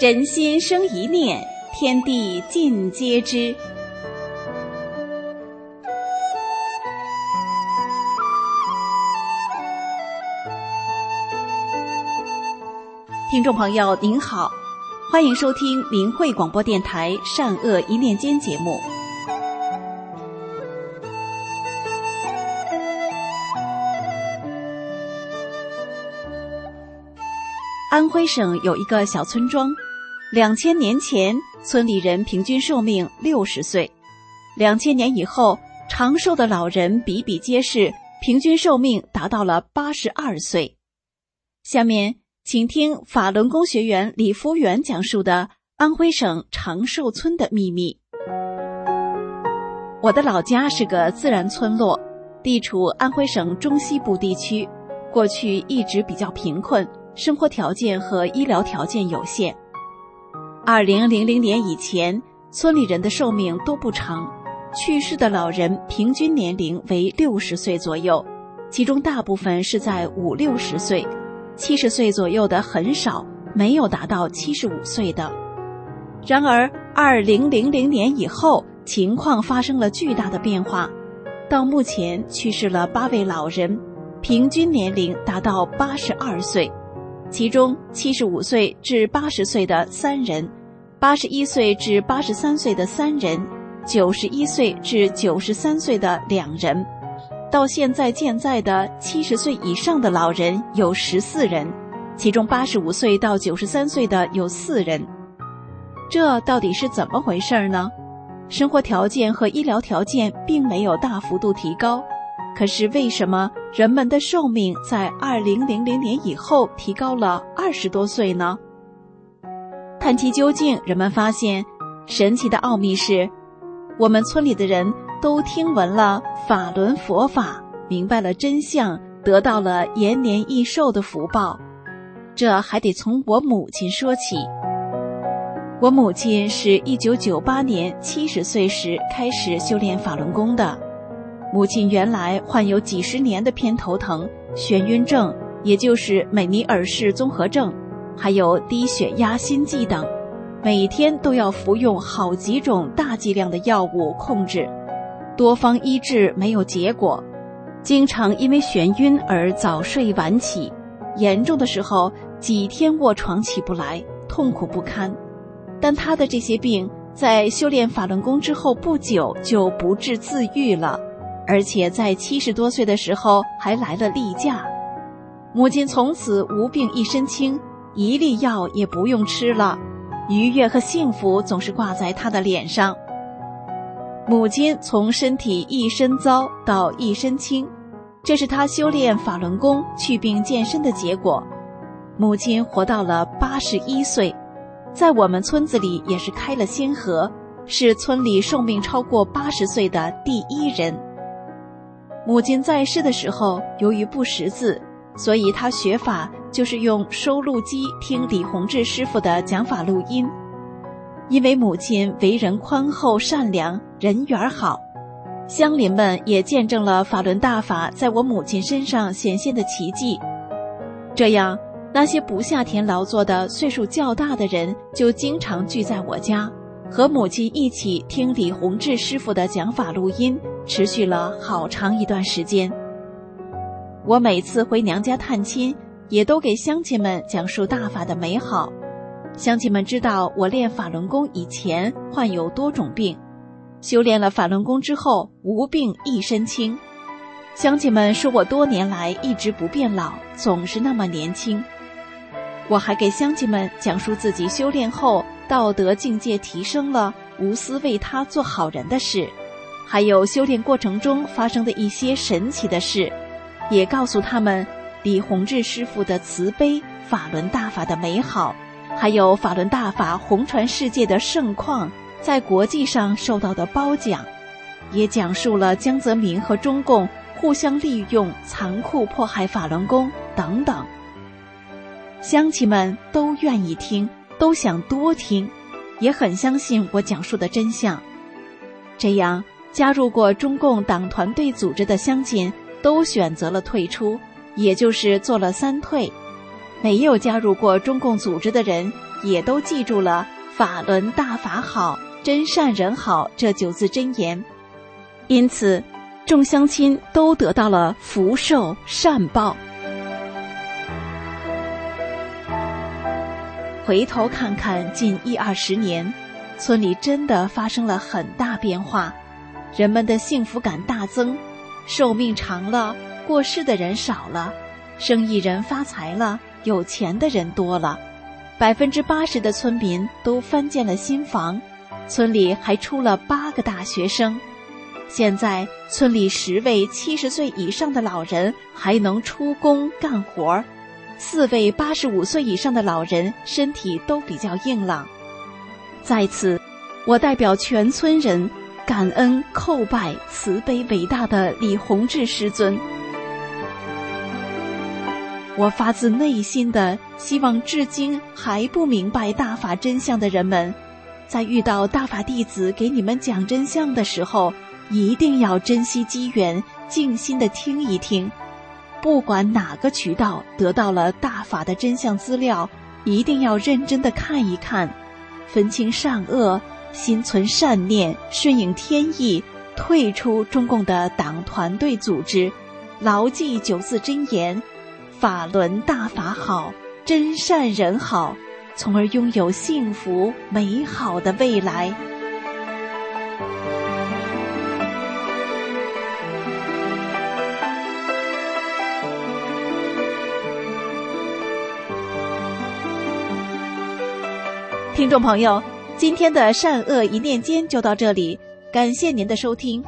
人心生一念，天地尽皆知。听众朋友您好，欢迎收听明慧广播电台《善恶一念间》节目。安徽省有一个小村庄，两千年前村里人平均寿命六十岁，两千年以后长寿的老人比比皆是，平均寿命达到了八十二岁。下面。请听法轮功学员李福元讲述的安徽省长寿村的秘密。我的老家是个自然村落，地处安徽省中西部地区，过去一直比较贫困，生活条件和医疗条件有限。二零零零年以前，村里人的寿命都不长，去世的老人平均年龄为六十岁左右，其中大部分是在五六十岁。七十岁左右的很少，没有达到七十五岁的。然而，二零零零年以后，情况发生了巨大的变化。到目前，去世了八位老人，平均年龄达到八十二岁，其中七十五岁至八十岁的三人，八十一岁至八十三岁的三人，九十一岁至九十三岁的两人。到现在健在的七十岁以上的老人有十四人，其中八十五岁到九十三岁的有四人。这到底是怎么回事呢？生活条件和医疗条件并没有大幅度提高，可是为什么人们的寿命在二零零零年以后提高了二十多岁呢？探其究竟，人们发现，神奇的奥秘是，我们村里的人。都听闻了法轮佛法，明白了真相，得到了延年益寿的福报。这还得从我母亲说起。我母亲是一九九八年七十岁时开始修炼法轮功的。母亲原来患有几十年的偏头疼、眩晕症，也就是美尼尔氏综合症，还有低血压、心悸等，每天都要服用好几种大剂量的药物控制。多方医治没有结果，经常因为眩晕而早睡晚起，严重的时候几天卧床起不来，痛苦不堪。但他的这些病在修炼法轮功之后不久就不治自愈了，而且在七十多岁的时候还来了例假。母亲从此无病一身轻，一粒药也不用吃了，愉悦和幸福总是挂在他的脸上。母亲从身体一身糟到一身轻，这是他修炼法轮功、去病健身的结果。母亲活到了八十一岁，在我们村子里也是开了先河，是村里寿命超过八十岁的第一人。母亲在世的时候，由于不识字，所以她学法就是用收录机听李洪志师傅的讲法录音。因为母亲为人宽厚善良，人缘好，乡邻们也见证了法轮大法在我母亲身上显现的奇迹。这样，那些不下田劳作的岁数较大的人就经常聚在我家，和母亲一起听李洪志师傅的讲法录音，持续了好长一段时间。我每次回娘家探亲，也都给乡亲们讲述大法的美好。乡亲们知道我练法轮功以前患有多种病，修炼了法轮功之后无病一身轻。乡亲们说我多年来一直不变老，总是那么年轻。我还给乡亲们讲述自己修炼后道德境界提升了，无私为他做好人的事，还有修炼过程中发生的一些神奇的事，也告诉他们李洪志师傅的慈悲、法轮大法的美好。还有法轮大法红传世界的盛况，在国际上受到的褒奖，也讲述了江泽民和中共互相利用、残酷迫害法轮功等等。乡亲们都愿意听，都想多听，也很相信我讲述的真相。这样，加入过中共党团队组织的乡亲都选择了退出，也就是做了三退。没有加入过中共组织的人，也都记住了“法轮大法好，真善人好”这九字真言，因此众乡亲都得到了福寿善报。回头看看近一二十年，村里真的发生了很大变化，人们的幸福感大增，寿命长了，过世的人少了，生意人发财了，有钱的人多了，百分之八十的村民都翻建了新房，村里还出了八个大学生。现在村里十位七十岁以上的老人还能出工干活儿。四位八十五岁以上的老人身体都比较硬朗，在此，我代表全村人感恩叩拜慈悲伟大的李洪志师尊。我发自内心的希望，至今还不明白大法真相的人们，在遇到大法弟子给你们讲真相的时候，一定要珍惜机缘，静心的听一听。不管哪个渠道得到了大法的真相资料，一定要认真的看一看，分清善恶，心存善念，顺应天意，退出中共的党团队组织，牢记九字真言：法轮大法好，真善人好，从而拥有幸福美好的未来。听众朋友，今天的善恶一念间就到这里，感谢您的收听。